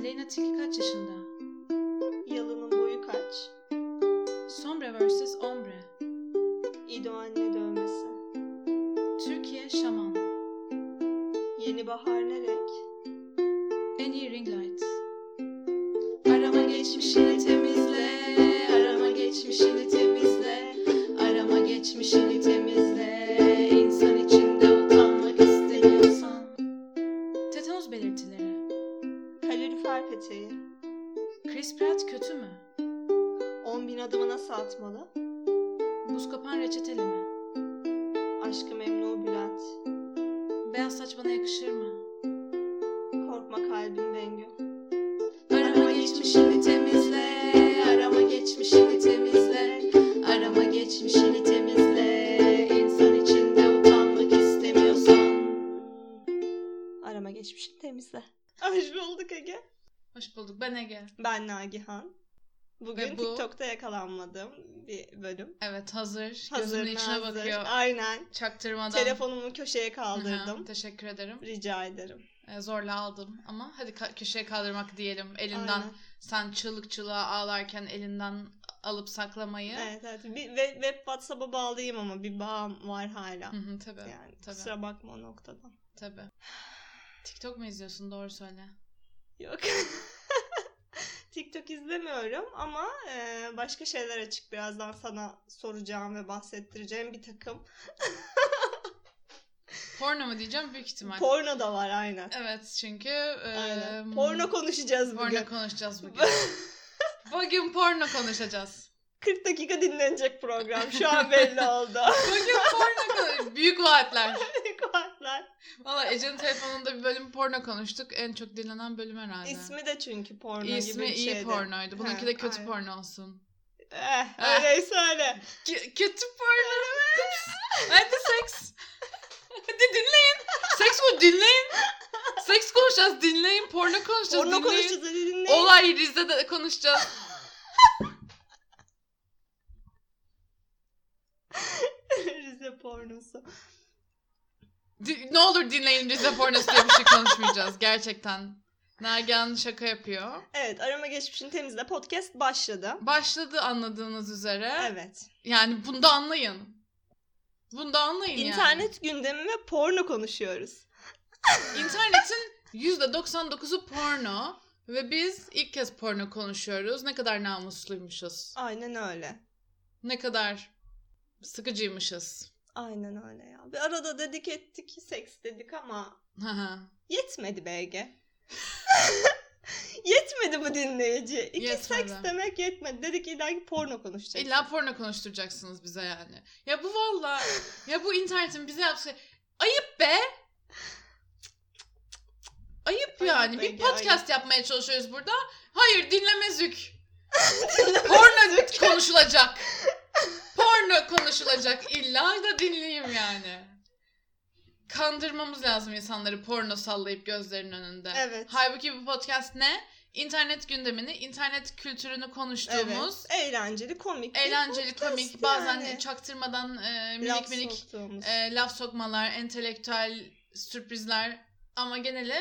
Aleyna Tilki kaç yaşında? Yalının boyu kaç? Sombre vs. Ombre. İdo anne dövmesi. Türkiye Şaman. Yeni bahar ne renk? En iyi ring yakalanmadığım bir bölüm. Evet hazır. Hazır Gözümün içine nazır. bakıyor. Aynen. Çaktırmadan. Telefonumu köşeye kaldırdım. teşekkür ederim. Rica ederim. Ee, zorla aldım ama hadi ka- köşeye kaldırmak diyelim. Elinden Aynen. sen çığlık çığlığa ağlarken elinden alıp saklamayı. Evet evet. Bir, ve, web WhatsApp'a bağlıyım ama bir bağım var hala. Hı hı, tabii. Yani tabii. kusura bakma o noktadan. Tabii. TikTok mu izliyorsun? Doğru söyle. Yok. TikTok izlemiyorum ama e, başka şeyler açık. Birazdan sana soracağım ve bahsettireceğim bir takım. Porno mu diyeceğim büyük ihtimal. Porno da var aynen. evet çünkü e, Aynen. Porno konuşacağız bugün. porno konuşacağız bugün. bugün porno konuşacağız. 40 dakika dinlenecek program. Şu an belli oldu. Bugün porno konuş. Büyük vaatler. Valla Ece'nin telefonunda bir bölüm porno konuştuk. En çok dinlenen bölüm herhalde. İsmi de çünkü porno İsmi gibi bir iyi şeydi. pornoydu. Bununki de kötü aynen. porno olsun. Eh, Ah. öyleyse öyle. K- kötü porno. Hadi seks. Hadi dinleyin. Seks bu dinleyin. Seks konuşacağız dinleyin. Porno konuşacağız Porno dinleyin. konuşacağız hadi dinleyin. Olay Rize'de konuşacağız. Rize pornosu. Ne olur dinleyin Rize pornosu diye bir şey konuşmayacağız. Gerçekten. Nagihan şaka yapıyor. Evet arama geçmişini temizle podcast başladı. Başladı anladığınız üzere. Evet. Yani bunda anlayın. Bunda anlayın yani. İnternet gündemi ve porno konuşuyoruz. İnternetin %99'u porno ve biz ilk kez porno konuşuyoruz. Ne kadar namusluymuşuz. Aynen öyle. Ne kadar sıkıcıymışız. Aynen öyle ya. Bir arada dedik ettik seks dedik ama yetmedi BG. yetmedi bu dinleyici. İki Yetmedi. seks demek yetmedi. Dedik illa ki porno konuşacağız. İlla porno konuşturacaksınız bize yani. Ya bu valla ya bu internetin bize yaptığı ayıp be. Ayıp Ayıp yani. Ege, Bir podcast yapmaya çalışıyoruz burada. Hayır dinlemezük. Porno konuşulacak. Porno konuşulacak. İlla da dinleyeyim yani. Kandırmamız lazım insanları porno sallayıp gözlerinin önünde. Evet. Halbuki bu podcast ne? İnternet gündemini, internet kültürünü konuştuğumuz, Evet. Eğlenceli, komik. eğlenceli, komik, bazen yani. çaktırmadan e, minik Laf minik soktuğumuz. e, laf sokmalar, entelektüel sürprizler ama geneli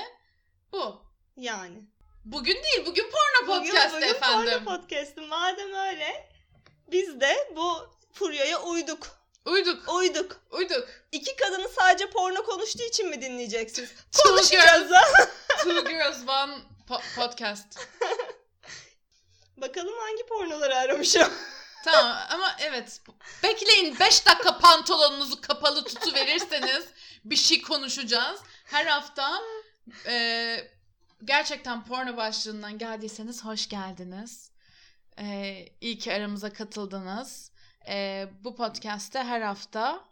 bu. Yani. Bugün değil, bugün porno Bugün- podcast bugün efendim. Porno podcast'ı. Madem öyle biz de bu furyaya uyduk. Uyduk, Uyduk. uyduk. İki kadını sadece porno konuştuğu için mi dinleyeceksiniz? Two Konuşacağız ha. Two girls, one po- podcast. Bakalım hangi pornoları aramışım. Tamam ama evet. Bekleyin 5 dakika pantolonunuzu kapalı tutu verirseniz bir şey konuşacağız. Her hafta e, gerçekten porno başlığından geldiyseniz hoş geldiniz. E, iyi ki aramıza katıldınız. E, bu podcast'te her hafta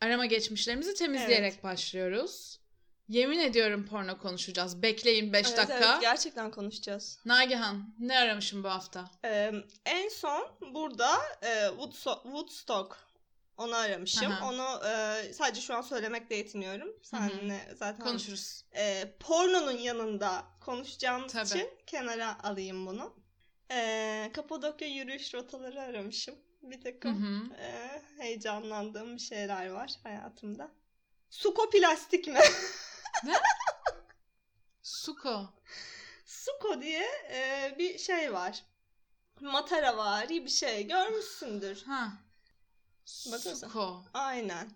arama geçmişlerimizi temizleyerek Evet. başlıyoruz. Yemin ediyorum porno konuşacağız. Bekleyin 5 Evet, dakika. evet, gerçekten konuşacağız. Nagihan ne aramışım bu hafta? Ee, en son burada e, Woodso- Woodstock onu aramışım. Aha. Onu e, sadece şu an söylemekle yetiniyorum. Seninle zaten Konuşuruz. e, pornonun yanında konuşacağımız Tabii. için kenara alayım bunu. E, Kapadokya yürüyüş rotaları aramışım. Bir Hı takım hı. e, heyecanlandığım bir şeyler var hayatımda. Sukoplastik mi? Suko. Suko Suko diye e, bir şey var. Matara var bir şey görmüşsündür. Ha. Bakın. Suko. Aynen.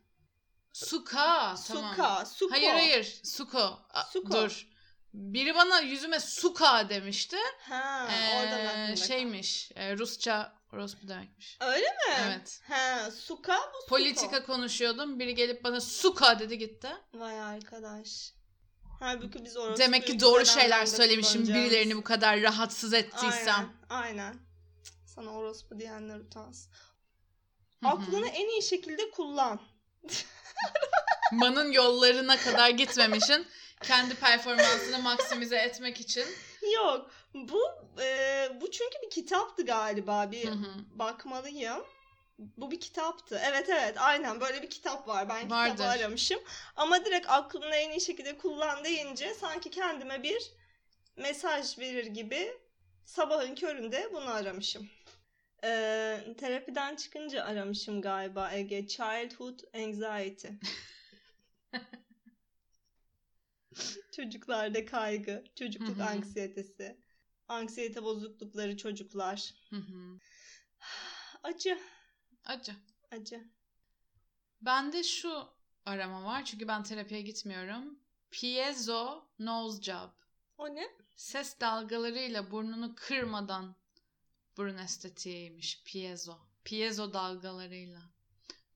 Suka. Tamam. Suka, Suko. Hayır hayır. Suko. Suko. Dur. Biri bana yüzüme suka demişti. Ha, Ee, oradan aklımda. şeymiş. e, Rusça orospu demekmiş. Öyle mi? Evet. Ha, Suka bu Suko. Politika konuşuyordum. Biri gelip bana suka dedi gitti. Vay arkadaş. Halbuki biz orası Demek ki doğru şeyler söylemişim. kullanacağız. Birilerini bu kadar rahatsız ettiysem. Aynen, aynen. Sana orospu diyenler utansın. Aklını en iyi şekilde kullan. Man'ın yollarına kadar gitmemişin. Kendi performansını maksimize etmek için. Yok. Bu e, bu çünkü bir kitaptı galiba. Bir Hı hı. bakmalıyım. Bu bir kitaptı. Evet evet aynen böyle bir kitap var. Ben kitabı Vardır. aramışım. Ama direkt aklını en iyi şekilde kullan deyince sanki kendime bir mesaj verir gibi sabahın köründe bunu aramışım. Ee, terapiden çıkınca aramışım galiba Ege. Childhood Anxiety. Çocuklarda kaygı, çocukluk anksiyetesi, anksiyete bozuklukları çocuklar. Hı hı. Acı, Acı. acı. Bende şu arama var. Çünkü ben terapiye gitmiyorum. Piezo nose job. O ne? Ses dalgalarıyla burnunu kırmadan burun estetiğiymiş. Piezo. Piezo dalgalarıyla.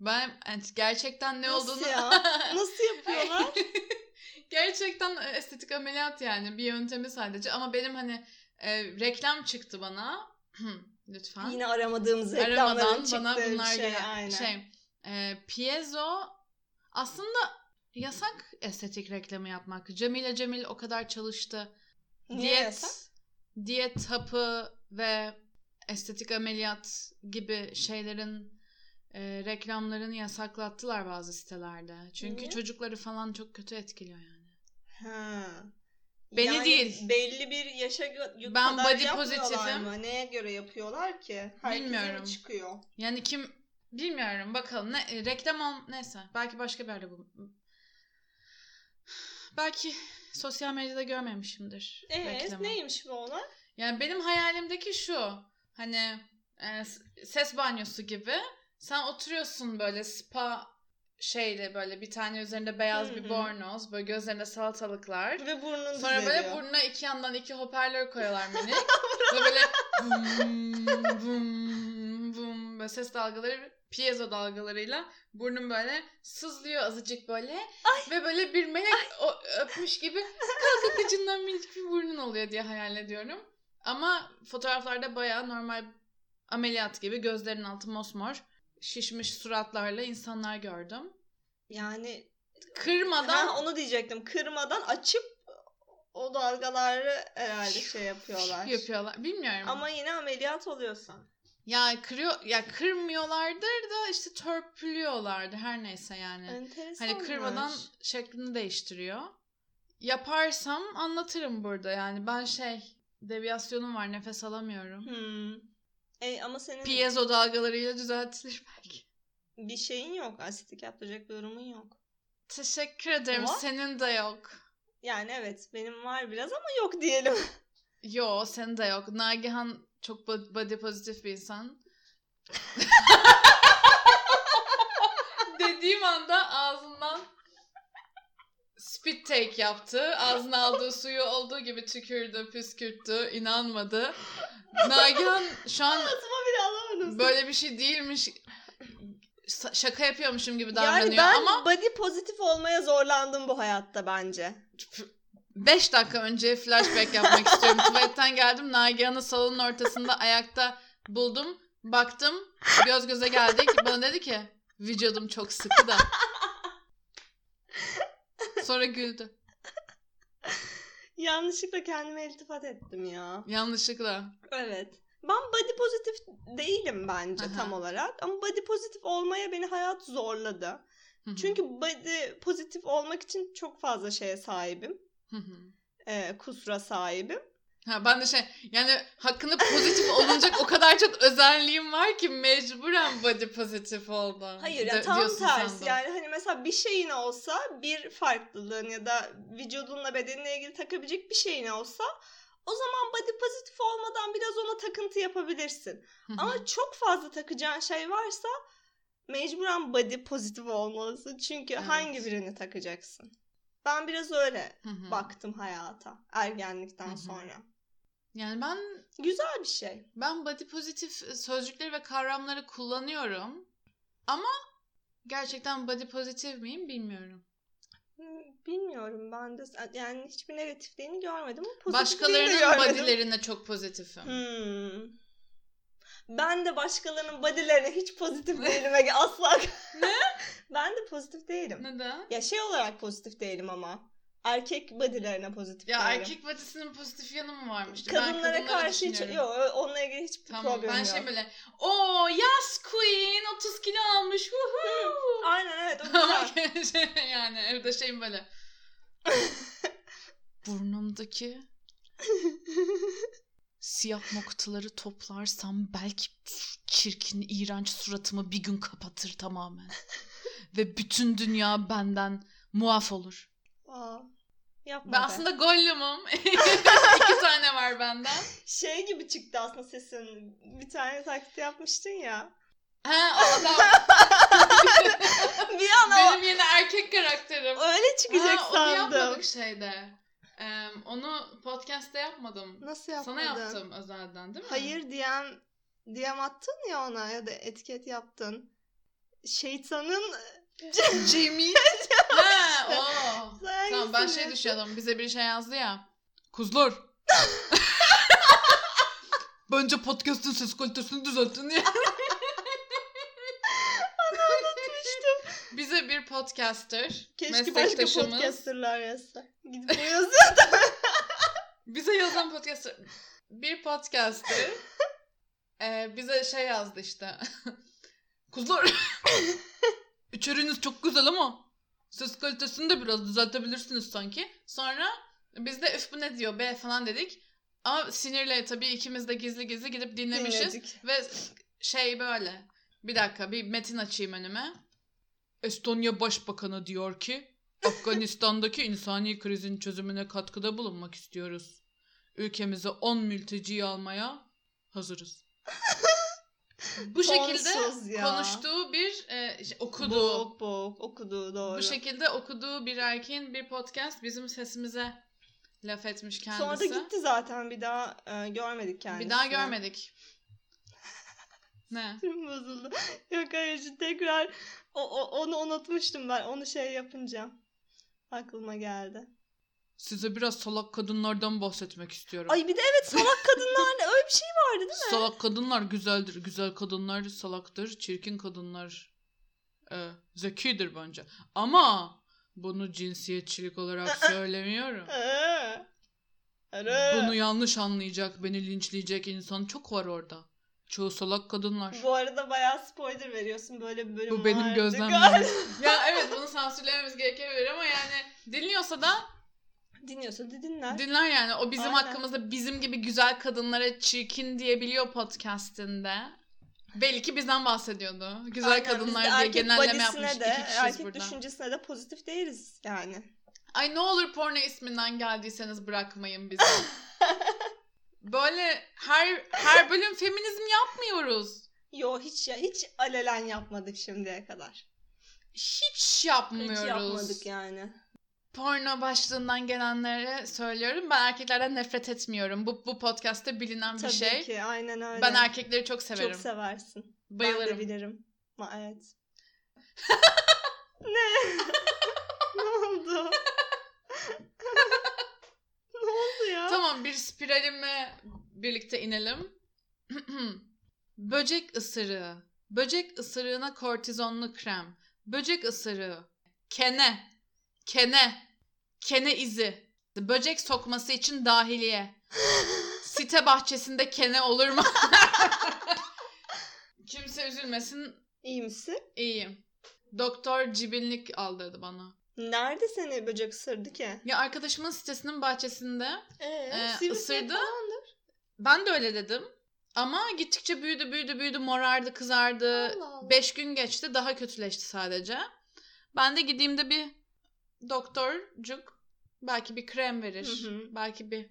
Ben gerçekten ne Nasıl olduğunu... ya? Nasıl yapıyorlar? gerçekten estetik ameliyat yani bir yöntemi sadece. Ama benim hani e, reklam çıktı bana. Lütfen. Yine aramadığımız reklamların Aramadan çıktığı bana bunlar şey. gelen aynen. şey. E, piezo aslında yasak estetik reklamı yapmak. Cemile Cemil o kadar çalıştı. Niye diyet, yasak? diyet hapı ve estetik ameliyat gibi şeylerin e, reklamlarını yasaklattılar bazı sitelerde. Çünkü Niye? çocukları falan çok kötü etkiliyor yani. Ha. Beni Yani değil. Belli bir yaşa gö- Ben kadar body pozitifim. mı? Neye göre yapıyorlar ki? Herkese Bilmiyorum. mi çıkıyor? Yani kim bilmiyorum bakalım ne e, reklam ol neyse belki başka bir yerde bu. Belki sosyal medyada görmemişimdir reklamı. neymiş bu olay? Yani benim hayalimdeki şu. Hani e, ses banyosu gibi. Sen oturuyorsun böyle spa şeyle böyle bir tane üzerinde beyaz bir bornoz. Böyle gözlerinde salatalıklar. Ve burnun Sonra böyle düzeliyor. burnuna iki yandan iki hoparlör koyuyorlar minik. Ve böyle vum vum vum böyle ses dalgaları piezo dalgalarıyla burnum böyle sızlıyor azıcık böyle. Ve böyle bir melek o, öpmüş gibi kalkıp ucundan minicik bir burnun oluyor diye hayal ediyorum. Ama fotoğraflarda bayağı normal ameliyat gibi gözlerin altı mosmor şişmiş suratlarla insanlar gördüm. Yani Kırmadan ha, onu diyecektim. Kırmadan açıp o dalgaları herhalde şey yapıyorlar. yapıyorlar. Bilmiyorum. Ama yine ameliyat oluyorsan. Ya kırıyor ya kırmıyorlardır da işte törpülüyorlardı her neyse yani. Enteresan. Hani kırmadan şeklini değiştiriyor. Yaparsam anlatırım burada yani ben şey deviyasyonum var nefes alamıyorum. Hmm. E, ama senin Piezo dalgalarıyla düzeltilir belki. bir şeyin yok. Asitik yaptıracak bir durumun yok. Teşekkür ederim. Ama- Senin de yok. Yani evet benim var biraz ama yok diyelim. Yo senin de yok. Nagihan çok bo- body pozitif bir insan. Dediğim anda ağzından spit take yaptı. Ağzına aldığı suyu olduğu gibi tükürdü, püskürttü, inanmadı. Nagihan şu an bile alamadım. böyle bir şey değilmiş. Sa- Şaka yapıyormuşum gibi yani davranıyor ben ama body pozitif olmaya zorlandım bu hayatta bence. 5 dakika önce flashback yapmak istiyorum. Tuvaletten geldim. Nagihan'ı salonun ortasında ayakta buldum. Baktım. Göz göze geldik. Bana dedi ki vücudum çok sıkı da. Sonra güldü. Yanlışlıkla kendime iltifat ettim ya. Yanlışlıkla. Evet. Ben body pozitif değilim bence Aha. tam olarak. Ama body pozitif olmaya beni hayat zorladı. Çünkü body pozitif olmak için çok fazla şeye sahibim. Ee, kusura sahibim. Ha, ben de şey yani hakkında pozitif olunacak o kadar çok özelliğim var ki mecburen body pozitif oldu. Hayır ya De- tam tersi sandım. yani hani mesela bir şeyin olsa bir farklılığın ya da vücudunla bedeninle ilgili takabilecek bir şeyin olsa o zaman body pozitif olmadan biraz ona takıntı yapabilirsin. Ama çok fazla takacağın şey varsa mecburen body pozitif olmalısın. Çünkü Evet. hangi birini takacaksın? Ben biraz öyle baktım hayata ergenlikten sonra. Yani ben Güzel bir şey. ben body pozitif sözcükleri ve kavramları kullanıyorum. Ama gerçekten body pozitif miyim bilmiyorum. Hmm, Bilmiyorum ben de yani hiçbir negatifliğini görmedim Başkalarının body'lerine çok pozitifim. Hmm. Ben de başkalarının body'lerine hiç pozitif değilim Ege asla. Ne? ben de pozitif değilim. Neden? Ya şey olarak pozitif değilim ama. Erkek body'lerine pozitif Ya değilim. erkek body'sinin pozitif yanı mı varmış? Ben Kadınlara karşı hiç yok onunla ilgili hiçbir Tamam problem ben yok. şey böyle o yas queen 30 kilo almış. Woohoo. Aynen evet o güzel. yani evde şeyim böyle. Burnumdaki siyah noktaları toplarsam belki çirkin, iğrenç suratımı bir gün kapatır tamamen. Ve bütün dünya benden muaf olur. Aa, yapma Ben be. aslında Gollum'um. İki tane var benden. Şey gibi çıktı aslında sesin. Bir tane taklit yapmıştın ya. Ha, o adam bir an o benim yeni erkek karakterim. öyle çıkacak Ha, onu sandım. yapmadık şeyde. Ee, onu podcast'te yapmadım. Nasıl yapmadın? Sana yaptım özelden değil mi? Hayır DM DM attın ya ona ya da etiket yaptın. Şeytanın Cemil. ha, o. Tamam ben şey düşünüyordum. Bize bir şey yazdı ya. Kuzlar. Bence podcast'ın ses kalitesini düzeltin ya. unutmuştum. Bize bir podcaster, Keşke başka meslektaşımız, podcasterlar yazsa. Gidip bu yazıyor. bize yazan podcaster, bir podcaster e, bize şey yazdı işte. Kuzlar. İçeriğiniz çok güzel ama ses kalitesini de biraz düzeltebilirsiniz sanki. Sonra biz de üf bu ne diyor be falan dedik. Ama sinirle tabii ikimiz de gizli gizli gidip dinlemişiz. Dinledik. Ve şey böyle. Bir dakika bir metin açayım önüme. Estonya Başbakanı diyor ki Afganistan'daki insani krizin çözümüne katkıda bulunmak istiyoruz. Ülkemize 10 mülteci almaya hazırız. Bu şekilde konuştuğu bir e, şey, okuduğu Boğuk boğuk okudu doğru. bu şekilde okuduğu bir erkeğin bir podcast bizim sesimize laf etmiş kendisi. Sonra da gitti zaten bir daha e, görmedik kendisini. Bir daha görmedik. ne? Sinirim bozuldu. Yok hayır tekrar o, o- onu unutmuştum ben. Onu şey yapınca aklıma geldi. Size biraz salak kadınlardan bahsetmek istiyorum. Ay bir de evet salak kadınlar öyle bir şey vardı değil mi? Salak kadınlar güzeldir. Güzel kadınlar salaktır. Çirkin kadınlar e, zekidir bence. Ama bunu cinsiyetçilik olarak söylemiyorum. Bunu yanlış anlayacak, beni linçleyecek insan çok var orada. Çoğu salak kadınlar. Bu arada bayağı spoiler veriyorsun böyle bir bölüm Bu benim gözlemlerim. ya evet bunu sansürlememiz gerekebilir ama yani dinliyorsa da Dinliyorsa da dinler. dinler yani. O bizim Aynen. hakkımızda bizim gibi güzel kadınlara çirkin diyebiliyor podcastinde. Belli ki bizden bahsediyordu. Güzel Aynen, kadınlar diye erkek genelleme yapmış. de, erkek burada. düşüncesine de pozitif değiliz yani. Ay ne olur porno isminden geldiyseniz bırakmayın bizi. Böyle her her bölüm feminizm yapmıyoruz. Yo hiç ya hiç alelen yapmadık şimdiye kadar. Hiç yapmıyoruz. Hiç yapmadık yani. Porno başlığından gelenlere söylüyorum. Ben erkeklerden nefret etmiyorum. Bu bu podcast'te bilinen bir Tabii şey. ki aynen öyle. Ben erkekleri çok severim. Çok seversin. Ben de Bayılırım. bilirim. Ma evet. ne? ne oldu? ne oldu ya? Tamam bir spiralime birlikte inelim. Böcek ısırığı. Böcek ısırığına kortizonlu krem. Böcek ısırığı. Kene. Kene. Kene izi. Böcek sokması için dahiliye. Site bahçesinde kene olur mu? Kimse üzülmesin. İyi misin? İyiyim. Doktor cibinlik aldırdı bana. Nerede seni böcek ısırdı ki? Ya arkadaşımın sitesinin bahçesinde Ee, sivrisinek ısırdı. falandır. Ben de öyle dedim. Ama gittikçe büyüdü büyüdü büyüdü morardı kızardı. Allah Allah. Beş gün geçti daha kötüleşti sadece. Ben de gideyim de bir doktorcuk belki bir krem verir. Hı hı. Belki bir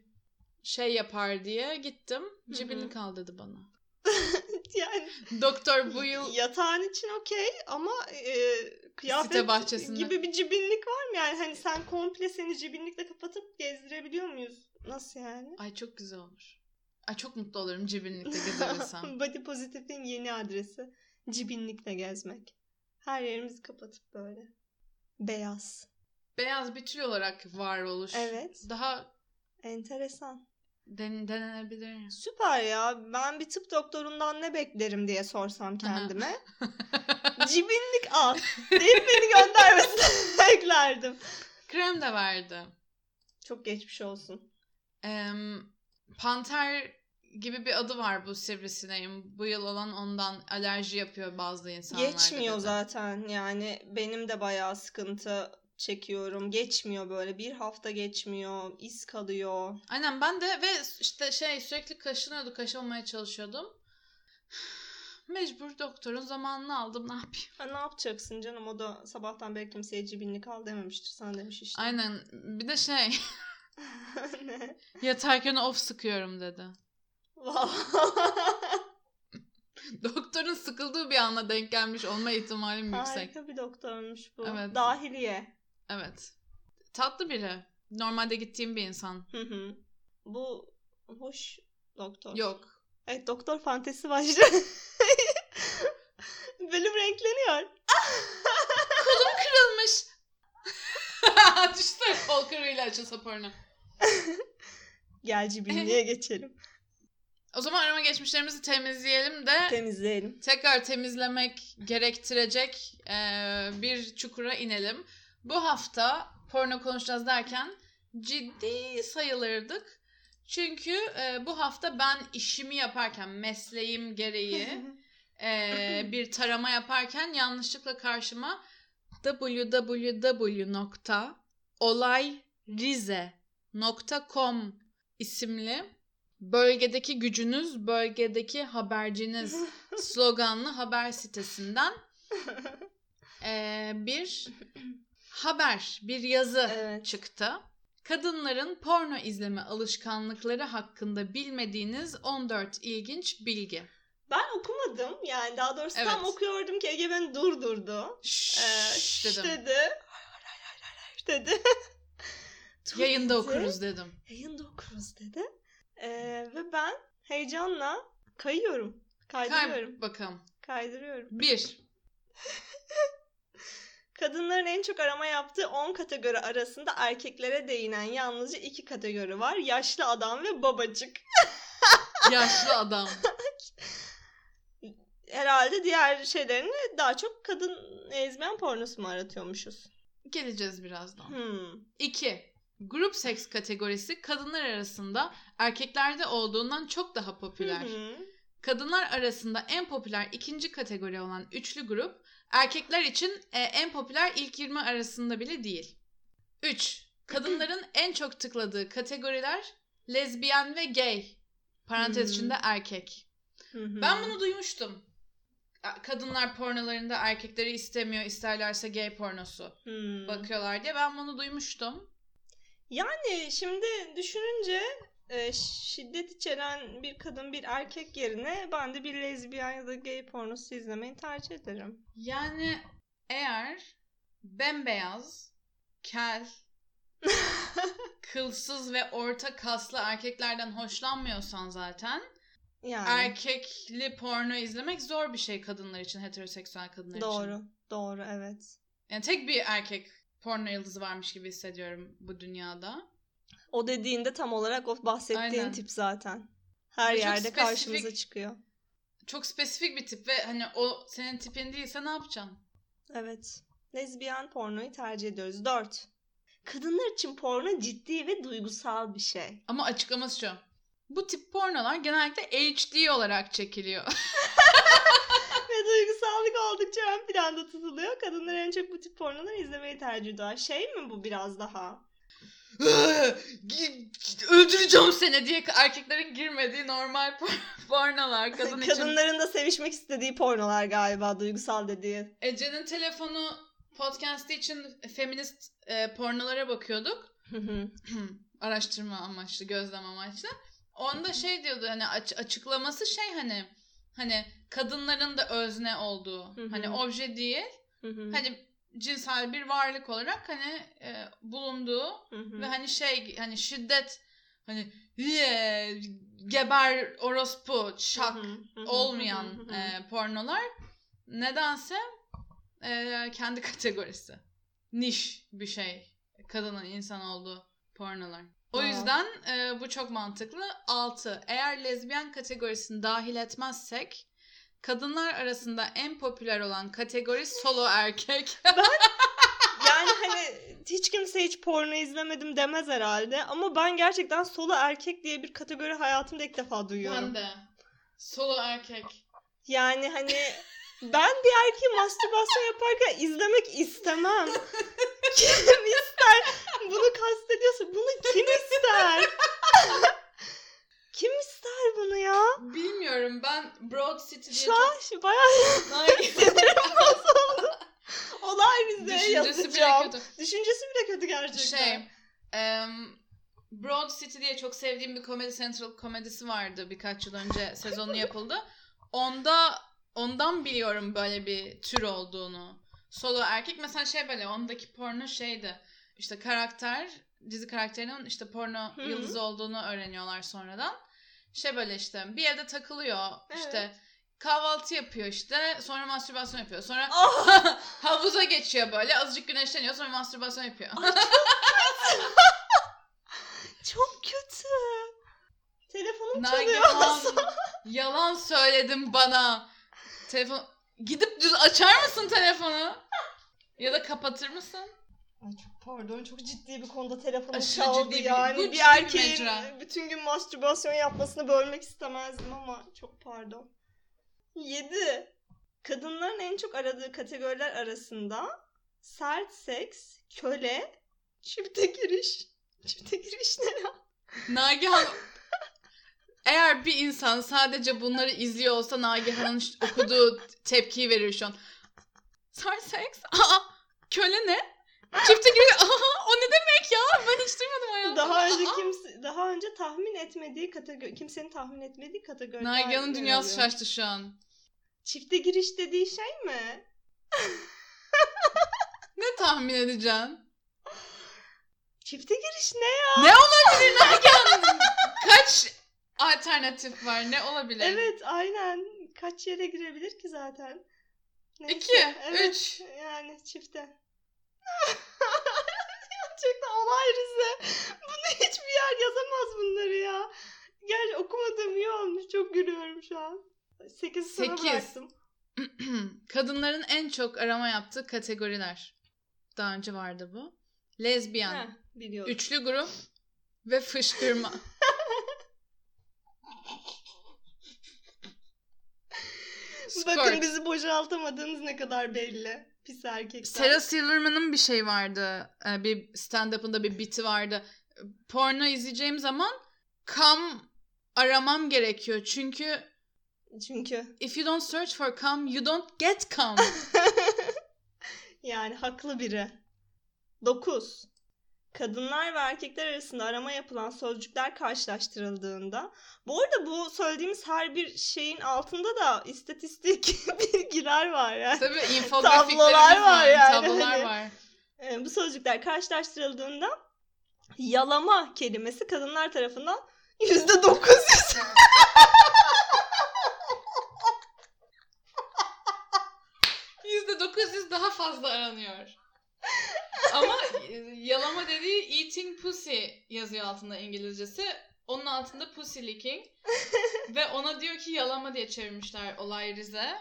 şey yapar diye gittim. Cibinlik al dedi bana. yani Doktor bu yıl yatağın için okey ama e, kıyafet gibi bir cibinlik var mı? Yani hani sen komple seni cibinlikle kapatıp gezdirebiliyor muyuz? Nasıl yani? ay çok güzel olur. Ay çok mutlu olurum cibinlikle gezebilsem. Body Positive'in yeni adresi. Cibinlikle gezmek. Her yerimizi kapatıp böyle. Beyaz. Beyaz bir tür olarak varoluş. Evet. Daha Enteresan. den denenebilir. Süper ya. Ben bir tıp doktorundan ne beklerim diye sorsam kendime. Cibinlik al. Deyip beni göndermesini beklerdim. Krem de verdi. Çok geçmiş olsun. Em, Panter gibi bir adı var bu sivrisineğin. Bu yıl olan ondan alerji yapıyor bazı insanlarda. Geçmiyor dedi. zaten. Yani benim de bayağı sıkıntı çekiyorum. Geçmiyor böyle. Bir hafta geçmiyor. iz kalıyor. Aynen ben de ve işte şey sürekli kaşınıyordu. Kaşınmaya çalışıyordum. Mecbur doktorun zamanını aldım ne yapayım. Ha, ne yapacaksın canım? O da sabahtan beri kimseye cibinlik al dememiştir. Sana demiş işte. Aynen bir de şey ne? yatarken of sıkıyorum dedi. Doktorun sıkıldığı bir anda denk gelmiş olma ihtimalim yüksek. Harika bir doktormuş bu. Evet. Dahiliye. Evet. Tatlı biri. Normalde gittiğim bir insan. Hı hı. Bu hoş doktor. Yok. Evet doktor fantezi başlıyor. Bölüm renkleniyor. Kırılmış. Düşünsene kol kırığıyla açılsa porno. Gel cibinliğe geçelim. O zaman arama geçmişlerimizi temizleyelim de Temizleyelim. tekrar temizlemek gerektirecek eee, bir çukura inelim. Bu hafta porno konuşacağız derken ciddi sayılırdık. Çünkü eee, bu hafta ben işimi yaparken mesleğim gereği eee, bir tarama yaparken yanlışlıkla karşıma www.olayrize.com isimli bölgedeki gücünüz, bölgedeki haberciniz sloganlı haber sitesinden eee, bir haber, bir yazı Evet. çıktı. Kadınların porno izleme alışkanlıkları hakkında bilmediğiniz 14 ilginç bilgi. Ben okumadım. Yani daha doğrusu tam Evet. okuyordum ki Ege beni durdurdu. Şşş Ee, dedim. dedi. Hayır hayır hayır hayır dedi. Yayında okuruz dedim. Yayında okuruz dedi. Ee, ve ben heyecanla kayıyorum. Kaydırıyorum. Kay bakalım. Kaydırıyorum. Bir. Kadınların en çok arama yaptığı 10 kategori arasında erkeklere değinen yalnızca 2 kategori var. Yaşlı adam ve babacık. Yaşlı adam. Herhalde diğer şeylerini daha çok kadın ezmeyen pornosu mu aratıyormuşuz? Geleceğiz birazdan. Hmm. 2. Grup seks kategorisi kadınlar arasında erkeklerde olduğundan çok daha popüler. Hı hı. Kadınlar arasında en popüler ikinci kategori olan üçlü grup erkekler için e, en popüler ilk 20 arasında bile değil. 3. Kadınların en çok tıkladığı kategoriler lezbiyen ve gay. Parantez içinde erkek. Ben bunu duymuştum. Kadınlar pornolarında erkekleri istemiyor, isterlerse gay pornosu bakıyorlar diye ben bunu duymuştum. Yani şimdi düşününce e, şiddet içeren bir kadın bir erkek yerine ben de bir lezbiyen ya da gay pornosu izlemeyi tercih ederim. Yani eğer bembeyaz, kel, kılsız ve orta kaslı erkeklerden hoşlanmıyorsan zaten yani erkekli porno izlemek zor bir şey kadınlar için, heteroseksüel kadınlar için. doğru. Doğru evet. Yani tek bir erkek porno yıldızı varmış gibi hissediyorum bu dünyada. O dediğinde tam olarak o bahsettiğin Aynen. tip zaten. Her çok yerde spesifik- karşımıza çıkıyor. Çok spesifik bir tip ve hani o senin tipin değilse ne yapacaksın? Evet. Lezbiyen pornoyu tercih ediyoruz. 4. Kadınlar için porno ciddi ve duygusal bir şey. Ama açıklaması şu. Bu tip pornolar genellikle HD olarak çekiliyor. ve duygusallık oldukça ön planda tutuluyor. Kadınlar en çok bu tip pornoları izlemeyi tercih ediyor. Şey mi bu biraz daha? Öldüreceğim seni diye erkeklerin girmediği normal por- pornolar kadın için. Kadınların da sevişmek istediği pornolar galiba duygusal dediği. Ece'nin telefonu podcast'i için feminist e, pornolara bakıyorduk. Araştırma amaçlı, gözlem amaçlı. Onda şey diyordu hani aç- açıklaması şey hani hani kadınların da özne olduğu. Hani obje değil. Hani cinsel bir varlık olarak hani e, bulunduğu Hı hı. ve hani şey hani şiddet hani "Ye, geber orospu şak Hı hı, hı hı, olmayan e, pornolar nedense e, kendi kategorisi. Niş bir şey. Kadının insan olduğu pornolar. O Aa. yüzden e, bu çok mantıklı. 6. Eğer lezbiyen kategorisini dahil etmezsek kadınlar arasında en popüler olan kategori solo erkek. Yani hani hiç kimse hiç porno izlemedim demez herhalde. Ama ben gerçekten solo erkek diye bir kategori hayatımda ilk defa duyuyorum. ben de. Solo erkek. Yani hani ben bir erkeği mastürbasyon yaparken izlemek istemem. kim ister? Bunu kastediyorsa bunu kim ister? kim ister bunu ya? Bilmiyorum ben Broad City diye Şu an şu bayağı bozuldu. Olay bize Düşüncesi bile yazacağım. kötü. Düşüncesi bile kötü gerçekten. Şey, em, Broad City diye çok sevdiğim bir Comedy Central komedisi vardı birkaç yıl önce sezonu yapıldı. Onda ondan biliyorum böyle bir tür olduğunu. Solo erkek mesela şey böyle ondaki porno şeydi. İşte karakter dizi karakterinin işte porno Hı hı. yıldızı olduğunu öğreniyorlar sonradan. Şey böyle işte bir evde takılıyor işte Evet. kahvaltı yapıyor işte sonra mastürbasyon yapıyor. Sonra Ah! havuza geçiyor böyle azıcık güneşleniyor sonra mastürbasyon yapıyor. Çok kötü. Telefonum çalıyor. Yalan söyledin bana. Telefon gidip düz açar mısın telefonu? Ya da kapatır mısın? Ay çok pardon çok ciddi bir konuda telefonum Aşırı çaldı ciddi bir- yani. bu Bir, ciddi bir erkeğin mecra. bütün gün mastürbasyon yapmasını bölmek istemezdim ama çok pardon. 7. Kadınların en çok aradığı kategoriler arasında sert seks, köle, çifte giriş. Çifte giriş ne ya? Nagihan eğer bir insan sadece bunları izliyor olsa Nagihan'ın ş- okuduğu tepkiyi verir şu an. Sar seks? Aa, köle ne? Çifte giriyor. Aa, o ne demek ya? Ben hiç duymadım hayatımda. Daha önce kimse daha önce tahmin etmediği kategori kimsenin tahmin etmediği kategoriler. Nagihan'ın dünyası şaştı şu an. Çifte giriş dediği şey mi? Ne tahmin edeceksin? Çifte giriş ne ya? Ne olabilir Nagihan? Kaç alternatif var? Ne olabilir? Evet aynen. Kaç yere girebilir ki zaten? Neyse, İki, evet, üç. Yani çifte. Gerçekten olay Rize. Bunu hiçbir yer yazamaz bunları ya. Gerçi okumadığım iyi olmuş. Çok gülüyorum şu an. 8 sana Sekiz. bıraktım. Kadınların en çok arama yaptığı kategoriler. Daha önce vardı bu. Lezbiyen, Heh, biliyorum. üçlü grup ve fışkırma. Bakın bizi boşaltamadığınız ne kadar belli. Pis erkekler. Sarah Silverman'ın bir şey vardı. e, Bir stand-up'ında bir biti vardı. Porno izleyeceğim zaman kam aramam gerekiyor. Çünkü Çünkü if you don't search for cum, you don't get cum. yani haklı biri. 9. Kadınlar ve erkekler arasında arama yapılan sözcükler karşılaştırıldığında bu arada bu söylediğimiz her bir şeyin altında da istatistik bilgiler var yani. Tabii Tablolar var yani, Tablolar hani. var. Ee, bu sözcükler karşılaştırıldığında yalama kelimesi kadınlar tarafından %900 %900 daha fazla aranıyor. Ama e, yalama dediği eating pussy yazıyor altında İngilizcesi. Onun altında pussy licking. Ve ona diyor ki yalama diye çevirmişler olay Rize.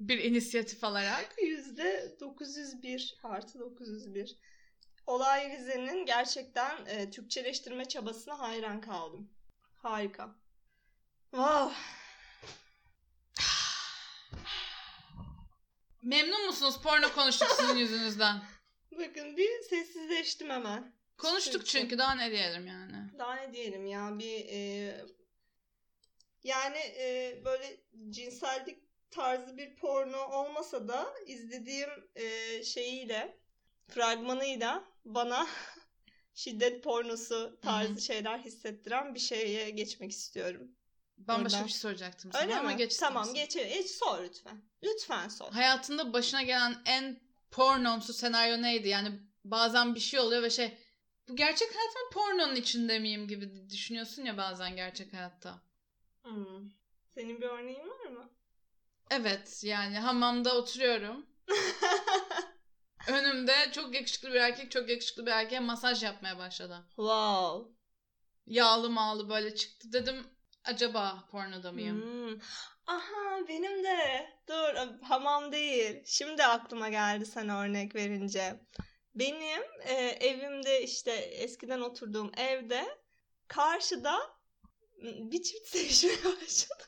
Bir inisiyatif alarak. %901 artı 901. Olay Rize'nin gerçekten e, Türkçeleştirme çabasına hayran kaldım. Harika. Wow. Memnun musunuz? Porno konuştuk sizin yüzünüzden. Bakın bir sessizleştim hemen. Konuştuk çünkü daha ne diyelim yani. Daha ne diyelim ya bir e, yani e, böyle cinsellik tarzı bir porno olmasa da izlediğim e, şeyiyle fragmanıyla bana şiddet pornosu tarzı Hı hı. şeyler hissettiren bir şeye geçmek istiyorum. Bambaşka Oradan. bir şey soracaktım sana Öyle ama mi? geç tamam geç. Geç sor lütfen. Lütfen sor. Hayatında başına gelen en pornomsu senaryo neydi? Yani bazen bir şey oluyor ve şey bu gerçek hayat mı pornonun içinde miyim gibi düşünüyorsun ya bazen gerçek hayatta. Hmm. Senin bir örneğin var mı? Evet yani hamamda oturuyorum. Önümde çok yakışıklı bir erkek çok yakışıklı bir erkeğe masaj yapmaya başladı. wow. Yağlı mağlı böyle çıktı. Dedim acaba pornoda mıyım? Hmm. Aha benim de. Dur hamam değil. Şimdi aklıma geldi sen örnek verince. Benim e, evimde işte eskiden oturduğum evde karşıda bir çift sevişmeye başladı.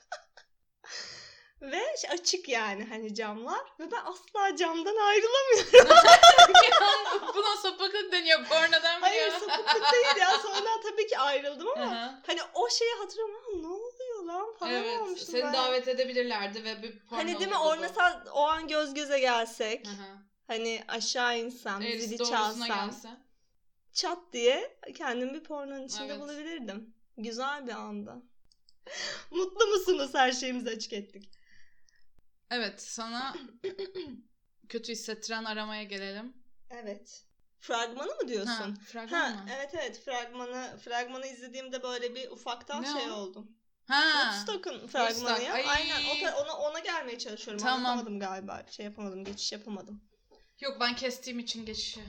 Ve açık yani hani camlar ve ben asla camdan ayrılamıyorum. Ya, Buna sapıklık deniyor. Pornodan mı Hayır sapıklık değil ya. Sonradan tabii ki ayrıldım ama Aha. hani o şeyi hatırlamıyorum. Ne oluyor lan falan Evet. olmuştum Seni ben. davet edebilirlerdi ve bir porno Hani değil mi olurdu or bu. mesela o an göz göze gelsek. Aha. Hani aşağı insem, Eğrisi zili çalsam, gelse. çat diye kendimi bir pornonun içinde Evet. bulabilirdim. Güzel bir anda. Mutlu musunuz? Her şeyimizi açık ettik. Evet sana kötü hissettiren aramaya gelelim. Evet. Fragmanı mı diyorsun? Ha, fragman Ha, mı? evet evet fragmanı fragmanı izlediğimde böyle bir ufaktan Ne şey o? oldum. Ha. Woodstock'un fragmanı Woodstock, ya. ay. Aynen o ona ona gelmeye çalışıyorum. Tamam. Anlatamadım galiba. Şey yapamadım, geçiş yapamadım. Yok ben kestiğim için geçişi.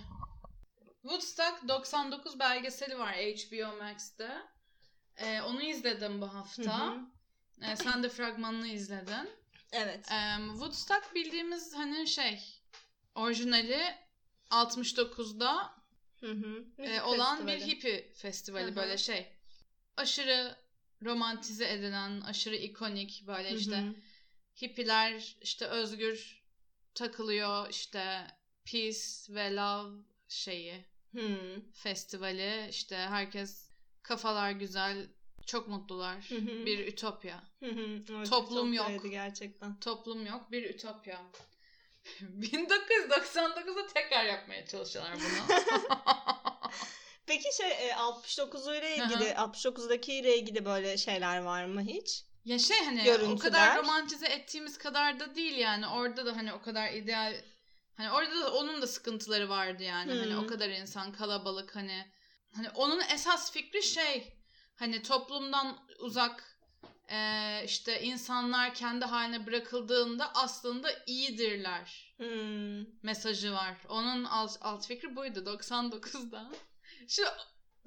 Woodstock 99 belgeseli var HBO Max'te. Ee, onu izledim bu hafta. Hı hı. Ee, sen de fragmanını izledin. Evet. Ee, Woodstock bildiğimiz hani şey orijinali 69'da Hı hı. e, olan bir hippie festivali Hı hı. böyle şey. Aşırı romantize edilen, aşırı ikonik böyle işte hippiler işte özgür takılıyor işte peace ve love şeyi Hı. festivali işte herkes kafalar güzel çok mutlular Hı hı. bir ütopya Hı hı. Toplum yok. gerçekten. toplum yok bir ütopya 1999'da tekrar yapmaya çalışıyorlar bunu Peki şey e, 69 ile ilgili 69'daki ile ilgili böyle şeyler var mı hiç? ya şey hani o Görüntüler. kadar romantize ettiğimiz kadar da değil yani orada da hani o kadar ideal hani orada da onun da sıkıntıları vardı yani hani Hı. o kadar insan kalabalık hani hani onun esas fikri şey hani toplumdan uzak eee, işte insanlar kendi haline bırakıldığında aslında iyidirler Hmm. mesajı var. Onun alt, alt fikri buydu 99'da. Şu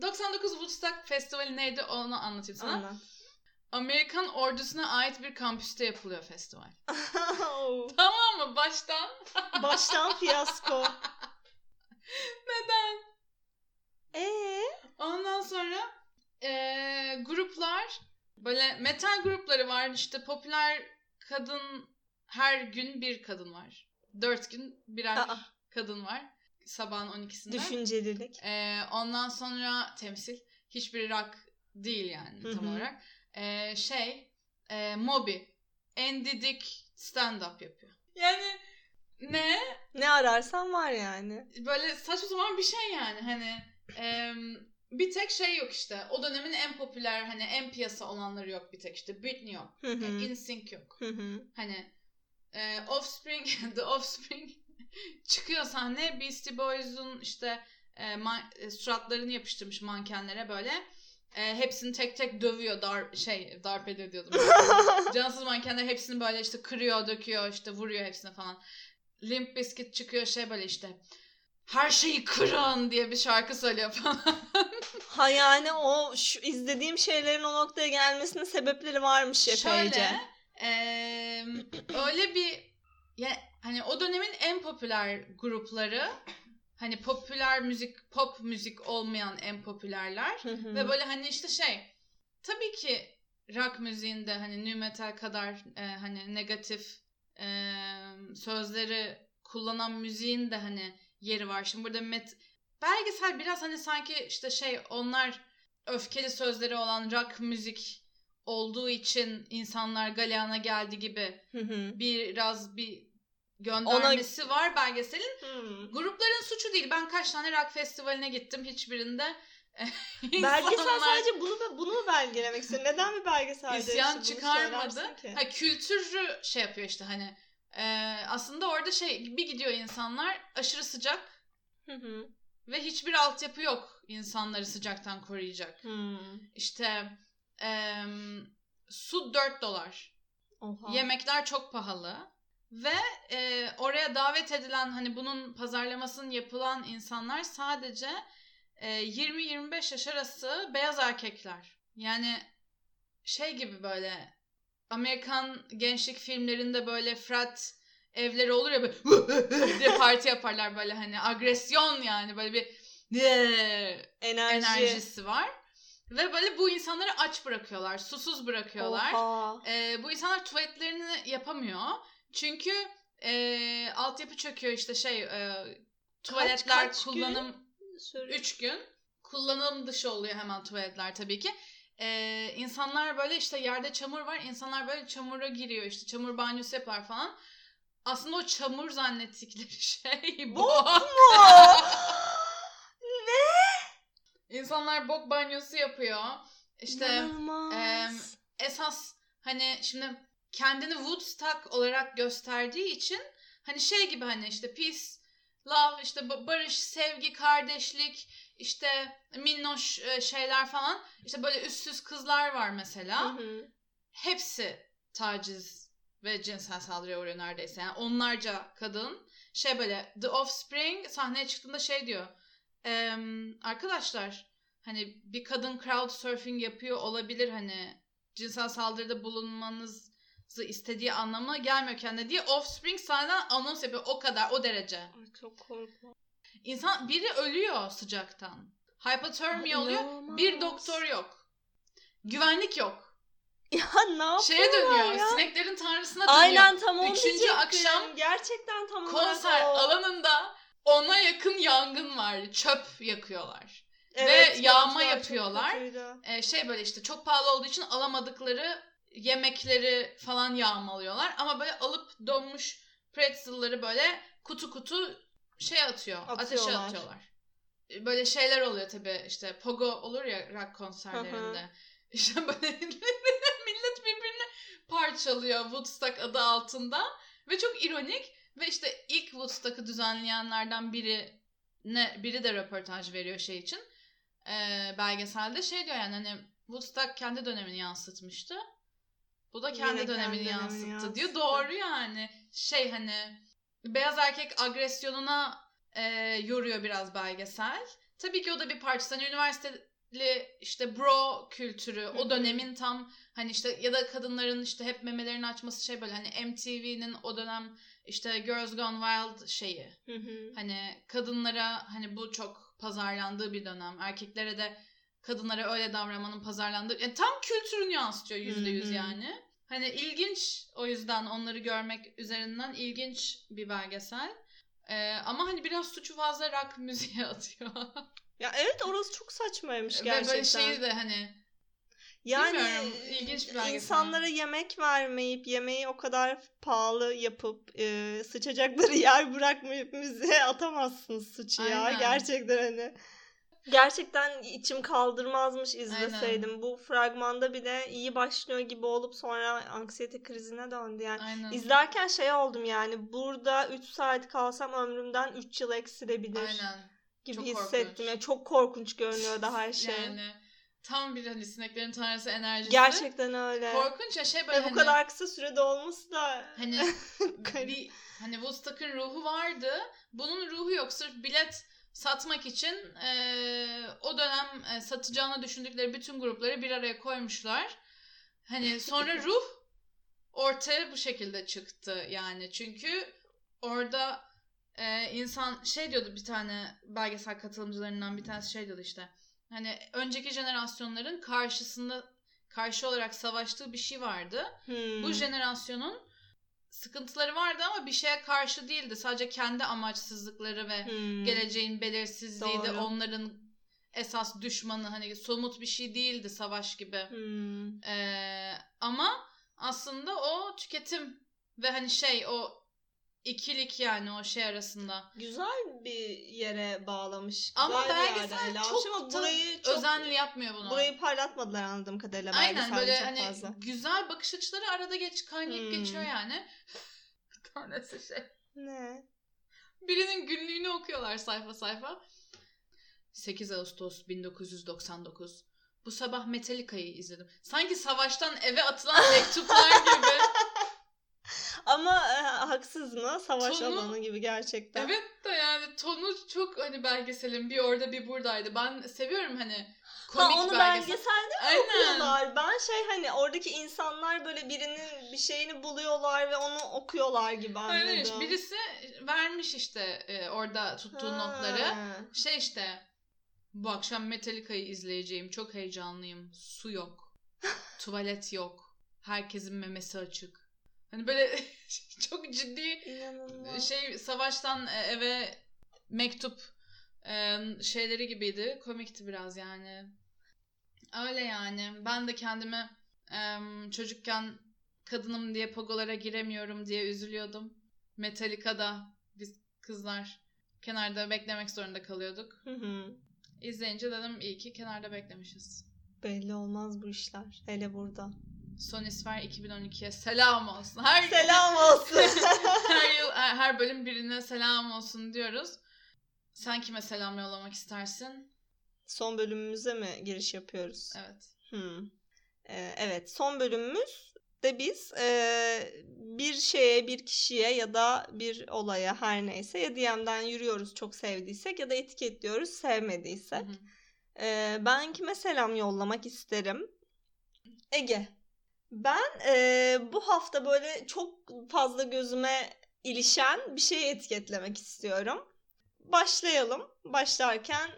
99 Woodstock Festivali neydi onu anlatayım sana. Anlat. Amerikan ordusuna ait bir kampüste yapılıyor festival. Tamam mı? Baştan. Baştan fiyasko. Neden? Ee? Ondan sonra eee, gruplar böyle metal grupları var. İşte popüler kadın her gün bir kadın var. Dört gün birer Aa. kadın var. Sabahın 12'sinde. Düşüncelilik. Ee, ondan sonra temsil. Hiçbir rock değil yani Hı tam olarak. Ee, şey e, Moby. Andy Dick stand-up yapıyor. Yani ne? Ne ararsan var yani. Böyle saçma sapan bir şey yani. Hani e, bir tek şey yok işte. O dönemin en popüler hani en piyasa olanları yok bir tek işte. Britney yok. Hı hı. E, InSync yok. Hı hı. Hani e, Offspring, The Offspring çıkıyor sahne. Beastie Boys'un işte e, ma- e, suratlarını yapıştırmış mankenlere böyle. E, hepsini tek tek dövüyor, dar şey darp ediyor diyordum. Cansız mankenler hepsini böyle işte kırıyor, döküyor, işte vuruyor hepsine falan. Limp Bizkit çıkıyor şey böyle işte her şeyi kırın diye bir şarkı söylüyor falan. ha yani o şu izlediğim şeylerin o noktaya gelmesinin sebepleri varmış epeyce. Şöyle eee, öyle bir ya hani o dönemin en popüler grupları hani popüler müzik pop müzik olmayan en popülerler Hı hı. ve böyle hani işte şey tabii ki rock müziğinde hani nu metal kadar e, hani negatif e, sözleri kullanan müziğin de hani yeri var. Şimdi burada met belgesel biraz hani sanki işte şey onlar öfkeli sözleri olan rock müzik olduğu için insanlar galeyana geldi gibi Hı hı. biraz bir göndermesi var belgeselin. Hmm. Grupların suçu değil. Ben kaç tane rock festivaline gittim. Hiçbirinde Belgesel insanlar sadece bunu bunu mu belgelemek istiyor? Neden bir belgeselde isyan çıkarmadı. Ha, kültürü şey yapıyor işte hani. E, aslında orada şey bir gidiyor insanlar aşırı sıcak Hı hı. ve hiçbir altyapı yok insanları sıcaktan koruyacak. Hmm. İşte em, su 4 dolar. Oha. Yemekler çok pahalı. Ve e, oraya davet edilen hani bunun pazarlamasının yapılan insanlar sadece e, 20-25 yaş arası beyaz erkekler. Yani şey gibi böyle Amerikan gençlik filmlerinde böyle frat evleri olur ya böyle diye parti yaparlar böyle hani agresyon yani böyle bir Enerji. enerjisi var. Ve böyle bu insanları aç bırakıyorlar, susuz bırakıyorlar. Oha. Ee, bu insanlar tuvaletlerini yapamıyor. Çünkü e, altyapı çöküyor işte şey e, tuvaletler kaç gün? kullanım Sürü- 3 gün. Kullanım dışı oluyor hemen tuvaletler tabii ki. Ee, insanlar böyle işte yerde çamur var. İnsanlar böyle çamura giriyor işte çamur banyosu yapar falan. Aslında o çamur zannettikleri şey bu. Bok mu? İnsanlar bok banyosu yapıyor. İşte em, esas hani şimdi kendini Woodstock olarak gösterdiği için hani şey gibi hani işte peace, love, işte ba- barış, sevgi, kardeşlik, işte minnoş e, şeyler falan. İşte böyle üstsüz kızlar var mesela. Hı hı. Hepsi taciz ve cinsel saldırıya uğruyor neredeyse. Yani onlarca kadın. Şey böyle The Offspring sahneye çıktığında şey diyor. "Em, arkadaşlar hani bir kadın crowd surfing yapıyor olabilir hani cinsel saldırıda bulunmanızı istediği anlamına gelmiyor kendine diye Offspring sahneden anons yapıyor. O kadar o derece. Ay çok korkunç. İnsan biri ölüyor sıcaktan. Hypothermia oluyor. inanılmaz. Bir doktor yok. Güvenlik yok. Ya ne yapıyorlar Şeye dönüyor. ya? Sineklerin tanrısına dönüyor. Aynen tam onu Üçüncü akşam Gerçekten tam Konser o. alanında ona yakın yangın var. Çöp yakıyorlar. Evet, yağma görüntüler çok yapıyorlar. Ee, şey böyle işte çok pahalı olduğu için alamadıkları yemekleri falan yağmalıyorlar. Ama böyle alıp donmuş pretzelları böyle kutu kutu şey atıyor. Ateşe Atıyorlar. Ee, Böyle şeyler oluyor tabii işte pogo olur ya rock konserlerinde. İşte böyle millet birbirini parçalıyor Woodstock adı altında. Ve çok ironik. Ve işte ilk Woodstock'ı düzenleyenlerden biri ne biri de röportaj veriyor şey için. Ee, belgeselde şey diyor yani hani Woodstock kendi dönemini yansıtmıştı. Bu da kendi Yine dönemini kendi yansıttı dönemini diyor. yansıttı. Doğru yani. Şey hani beyaz erkek agresyonuna e, yoruyor biraz belgesel. Tabii ki o da bir parçası. Hani üniversiteli işte bro kültürü o dönemin tam hani işte ya da kadınların işte hep memelerini açması şey böyle hani MTV'nin o dönem işte Girls Gone Wild şeyi. Hani kadınlara hani bu çok pazarlandığı bir dönem. Erkeklere de kadınlara öyle davranmanın pazarlandığı. Yani tam kültürünü yansıtıyor yüzde yüz yani. Hani ilginç o yüzden onları görmek üzerinden ilginç bir belgesel. Ee, ama hani biraz suçu fazla rock müziğe atıyor. Ya evet orası çok saçmaymış Ve gerçekten. böyle şeyi de hani yani ilginç bir insanlara yemek vermeyip yemeği o kadar pahalı yapıp e, sıçacakları yer bırakmayıp müziğe atamazsınız suçu ya. Aynen. Gerçekten hani. Gerçekten içim kaldırmazmış izleseydim. Aynen. Bu fragmanda bile iyi başlıyor gibi olup sonra anksiyete krizine döndü yani. aynen. İzlerken şey oldum yani burada 3 saat kalsam ömrümden 3 yıl eksilebilir Aynen. gibi Çok hissettim. korkunç. Yani çok korkunç görünüyordu her şey. Yani tam bir hani sineklerin tanrısı enerjisi. Gerçekten öyle. Korkunç ya şey böyle Ve bu hani, kadar kısa sürede olması da hani bir hani Woodstock'ın ruhu vardı. Bunun ruhu yok. Sırf bilet satmak için eee, o dönem e, satacağını düşündükleri bütün grupları bir araya koymuşlar. Hani sonra ruh ortaya bu şekilde çıktı yani. Çünkü orada e, insan şey diyordu bir tane belgesel katılımcılarından bir tanesi şey diyordu işte. Hani önceki jenerasyonların karşısında karşı olarak savaştığı bir şey vardı. Hmm. Bu jenerasyonun sıkıntıları vardı ama bir şeye karşı değildi. Sadece kendi amaçsızlıkları ve Hmm. geleceğin belirsizliğiydi. Doğru. Onların esas düşmanı hani somut bir şey değildi savaş gibi. Hmm. Ee, ama aslında o tüketim ve hani şey o ikilik yani o şey arasında. Güzel bir yere bağlamış. Ama Güzel bir yerden belgesel almış çok, ama burayı çok özenli yapmıyor bunu. burayı parlatmadılar anladığım kadarıyla Aynen böyle çok hani fazla. güzel bakış açıları arada geç kaynayıp Hmm. geçiyor yani. Bir tanesi şey. Ne? Birinin günlüğünü okuyorlar sayfa sayfa. 8 Ağustos 1999. Bu sabah Metallica'yı izledim. Sanki savaştan eve atılan mektuplar gibi. Ama e, haksız mı? Savaş Tonu- alanı gibi gerçekten. Evet de yani tonu çok hani belgeselin bir orada bir buradaydı. Ben seviyorum hani komik ha, onu belgesel. belgeselde Aynen. okuyorlar? Ben şey hani oradaki insanlar böyle birinin bir şeyini buluyorlar ve onu okuyorlar gibi anladım. Öyle işte. Birisi vermiş işte e, orada tuttuğu Ha. notları. Şey işte bu akşam Metallica'yı izleyeceğim. Çok heyecanlıyım. Su yok. Tuvalet yok. Herkesin memesi açık. Hani böyle çok ciddi İnanılmaz. şey savaştan e, eve mektup e, şeyleri gibiydi. Komikti biraz yani. Öyle yani. Ben de kendime e, çocukken kadınım diye pogolara giremiyorum diye üzülüyordum. Metallica'da biz kızlar kenarda beklemek zorunda kalıyorduk. Hı hı. İzleyince dedim iyi ki kenarda beklemişiz. Belli olmaz bu işler. Hele burada. Sonisfer 2012'ye selam olsun. Her Selam olsun. her yıl her her bölüm birine selam olsun diyoruz. Sen kime selam yollamak istersin? Son bölümümüze mi giriş yapıyoruz? Evet. Hmm. Ee, evet son bölümümüz de biz e, bir şeye bir kişiye ya da bir olaya her neyse ya DM'den yürüyoruz çok sevdiysek ya da etiketliyoruz sevmediysek. Hı hı. Ee, ben kime selam yollamak isterim? Ege. Ben e, bu hafta böyle çok fazla gözüme ilişen bir şey etiketlemek istiyorum. Başlayalım. Başlarken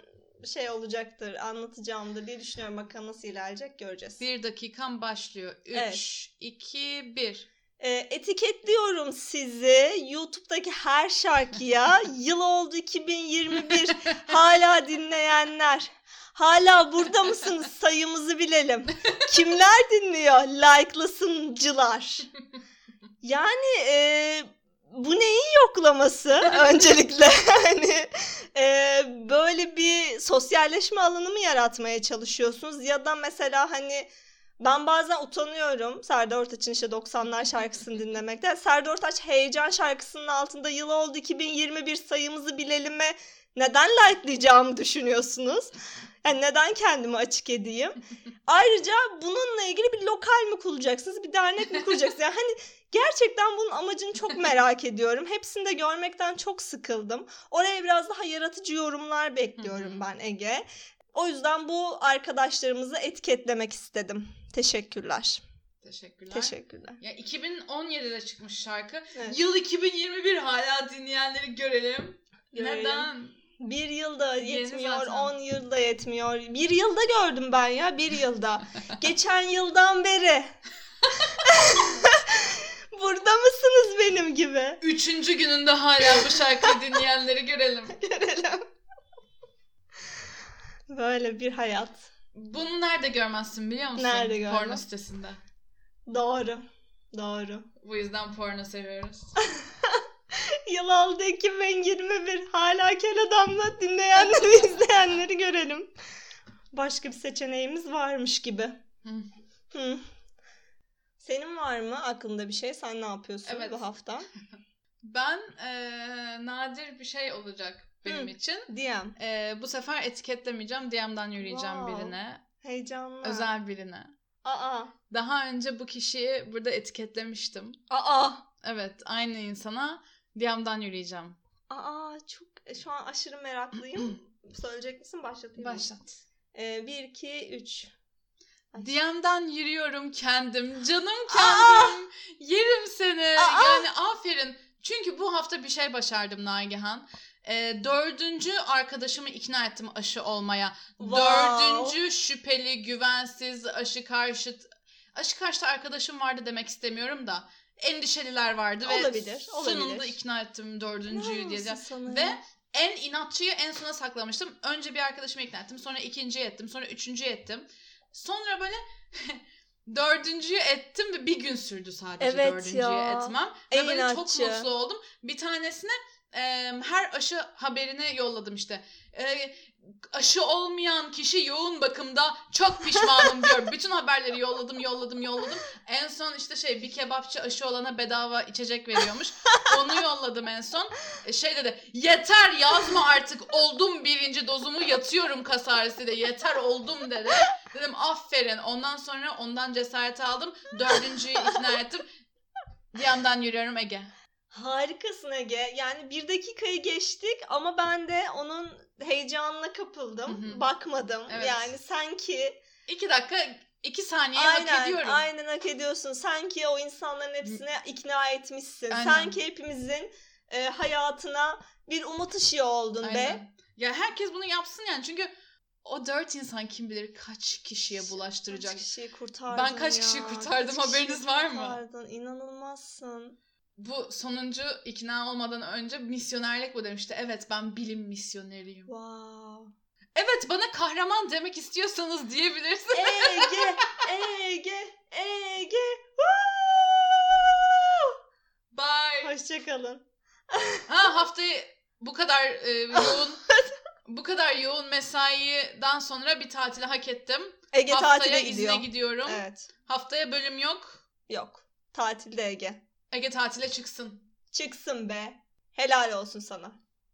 şey olacaktır, anlatacağımdır diye düşünüyorum. Bakalım nasıl ilerleyecek göreceğiz. Bir dakikam başlıyor. 3, Evet. 2, 1. E, etiketliyorum sizi YouTube'daki her şarkıya. Yıl oldu 2021. Hala dinleyenler. Hala burada mısınız? Sayımızı bilelim. Kimler dinliyor? Like'lasıncılar. Yani e, bu neyin yoklaması öncelikle? hani e, böyle bir sosyalleşme alanı mı yaratmaya çalışıyorsunuz? Ya da mesela hani ben bazen utanıyorum Serdar Ortaç'ın işte 90'lar şarkısını dinlemekten. Serdar Ortaç Heyecan şarkısının altında yıl oldu 2021 sayımızı bilelim'e neden like'layacağımı düşünüyorsunuz? Yani neden kendimi açık edeyim? Ayrıca bununla ilgili bir lokal mi kuracaksınız, bir dernek mi kuracaksınız? Yani hani gerçekten bunun amacını çok merak ediyorum. Hepsini de görmekten çok sıkıldım. Oraya biraz daha yaratıcı yorumlar bekliyorum ben Ege. O yüzden bu arkadaşlarımızı etiketlemek istedim. Teşekkürler. Teşekkürler. Teşekkürler. Ya 2017'de çıkmış şarkı. Evet. Yıl 2021 hala dinleyenleri görelim. Görelim. Neden? Bir yılda yetmiyor, on yılda yetmiyor. Bir yılda gördüm ben ya, bir yılda. Geçen yıldan beri. Burada mısınız benim gibi? Üçüncü gününde hala bu şarkıyı dinleyenleri görelim. Görelim. Böyle bir hayat. Bunu nerede görmezsin biliyor musun? Nerede görmem? Porno sitesinde. Doğru. Doğru. Bu yüzden porno seviyoruz. Yıl oldu 2021. Hala kel adamla dinleyenleri, izleyenleri görelim. Başka bir seçeneğimiz varmış gibi. Hı. Senin var mı aklında bir şey? Sen ne yapıyorsun Evet. bu hafta? Ben eee, nadir bir şey olacak benim Hı. için. DM. Eee, bu sefer etiketlemeyeceğim. DM'den yürüyeceğim Wow. birine. Heyecanlı. Özel birine. Aa. Daha önce bu kişiyi burada etiketlemiştim. Aa. Evet aynı insana DM'den yürüyeceğim. Aa çok şu an aşırı meraklıyım. Söyleyecek misin? Başlatayım. mı? Başlat. Ee, 1 2 3. DM'den yürüyorum kendim. Canım kendim. Yerim seni. Aa! Yani aferin. Çünkü bu hafta bir şey başardım Nagihan. Ee, dördüncü arkadaşımı ikna ettim aşı olmaya. Wow. Dördüncü şüpheli, güvensiz, aşı karşıt. Aşı karşıtı arkadaşım vardı demek istemiyorum da. Endişeliler vardı ve Olabilir, sonunda ikna ettim dördüncüyü diye. Sana Ve en inatçıyı en sona saklamıştım. Önce bir arkadaşımı ikna ettim. Sonra ikinciyi ettim. Sonra üçüncüyü ettim. Sonra böyle Dördüncüyü ettim ve bir gün sürdü sadece Evet dördüncüyü ya. etmem. En ve böyle çok mutlu oldum. Bir tanesine e, her aşı haberini yolladım işte. E, aşı olmayan kişi yoğun bakımda çok pişmanım diyor. Bütün haberleri yolladım yolladım yolladım. En son işte şey bir kebapçı aşı olana bedava içecek veriyormuş. Onu yolladım en son. E, şey dedi yeter yazma artık oldum birinci dozumu yatıyorum kas ağrısıyla yeter oldum dedi. Dedim aferin ondan sonra ondan cesaret aldım. Dördüncüyü ikna ettim. Bir yandan yürüyorum Ege. Harikasın Ege. Yani bir dakikayı geçtik ama ben de onun heyecanına kapıldım. Hı hı. Bakmadım. Evet. Yani sanki İki dakika iki saniye hak aynen, ediyorum. aynen hak ediyorsun. Sanki o insanların hepsine ikna etmişsin. Aynen. Sanki hepimizin e, hayatına bir umut ışığı oldun be. Aynen. Ya herkes bunu yapsın yani çünkü o dört insan kim bilir kaç kişiye bulaştıracak. Kaç kişiyi kurtardın Ben kaç ya. kişiyi kurtardım, Kaç kişiyi haberiniz var mı? kurtardın. İnanılmazsın. Bu sonuncu ikna olmadan önce misyonerlik bu demişti. Evet ben bilim misyoneriyim. Wow. Evet bana kahraman demek istiyorsanız diyebilirsin. Ege, Ege, Ege. Bye. Hoşçakalın. Ha haftayı bu kadar e, yoğun bu kadar yoğun mesaiden sonra bir tatile hak ettim. Ege Haftaya tatile izne gidiyor. gidiyorum. Evet. Haftaya bölüm yok. Yok. Tatilde Ege. Ege tatile çıksın. Çıksın be. Helal olsun sana.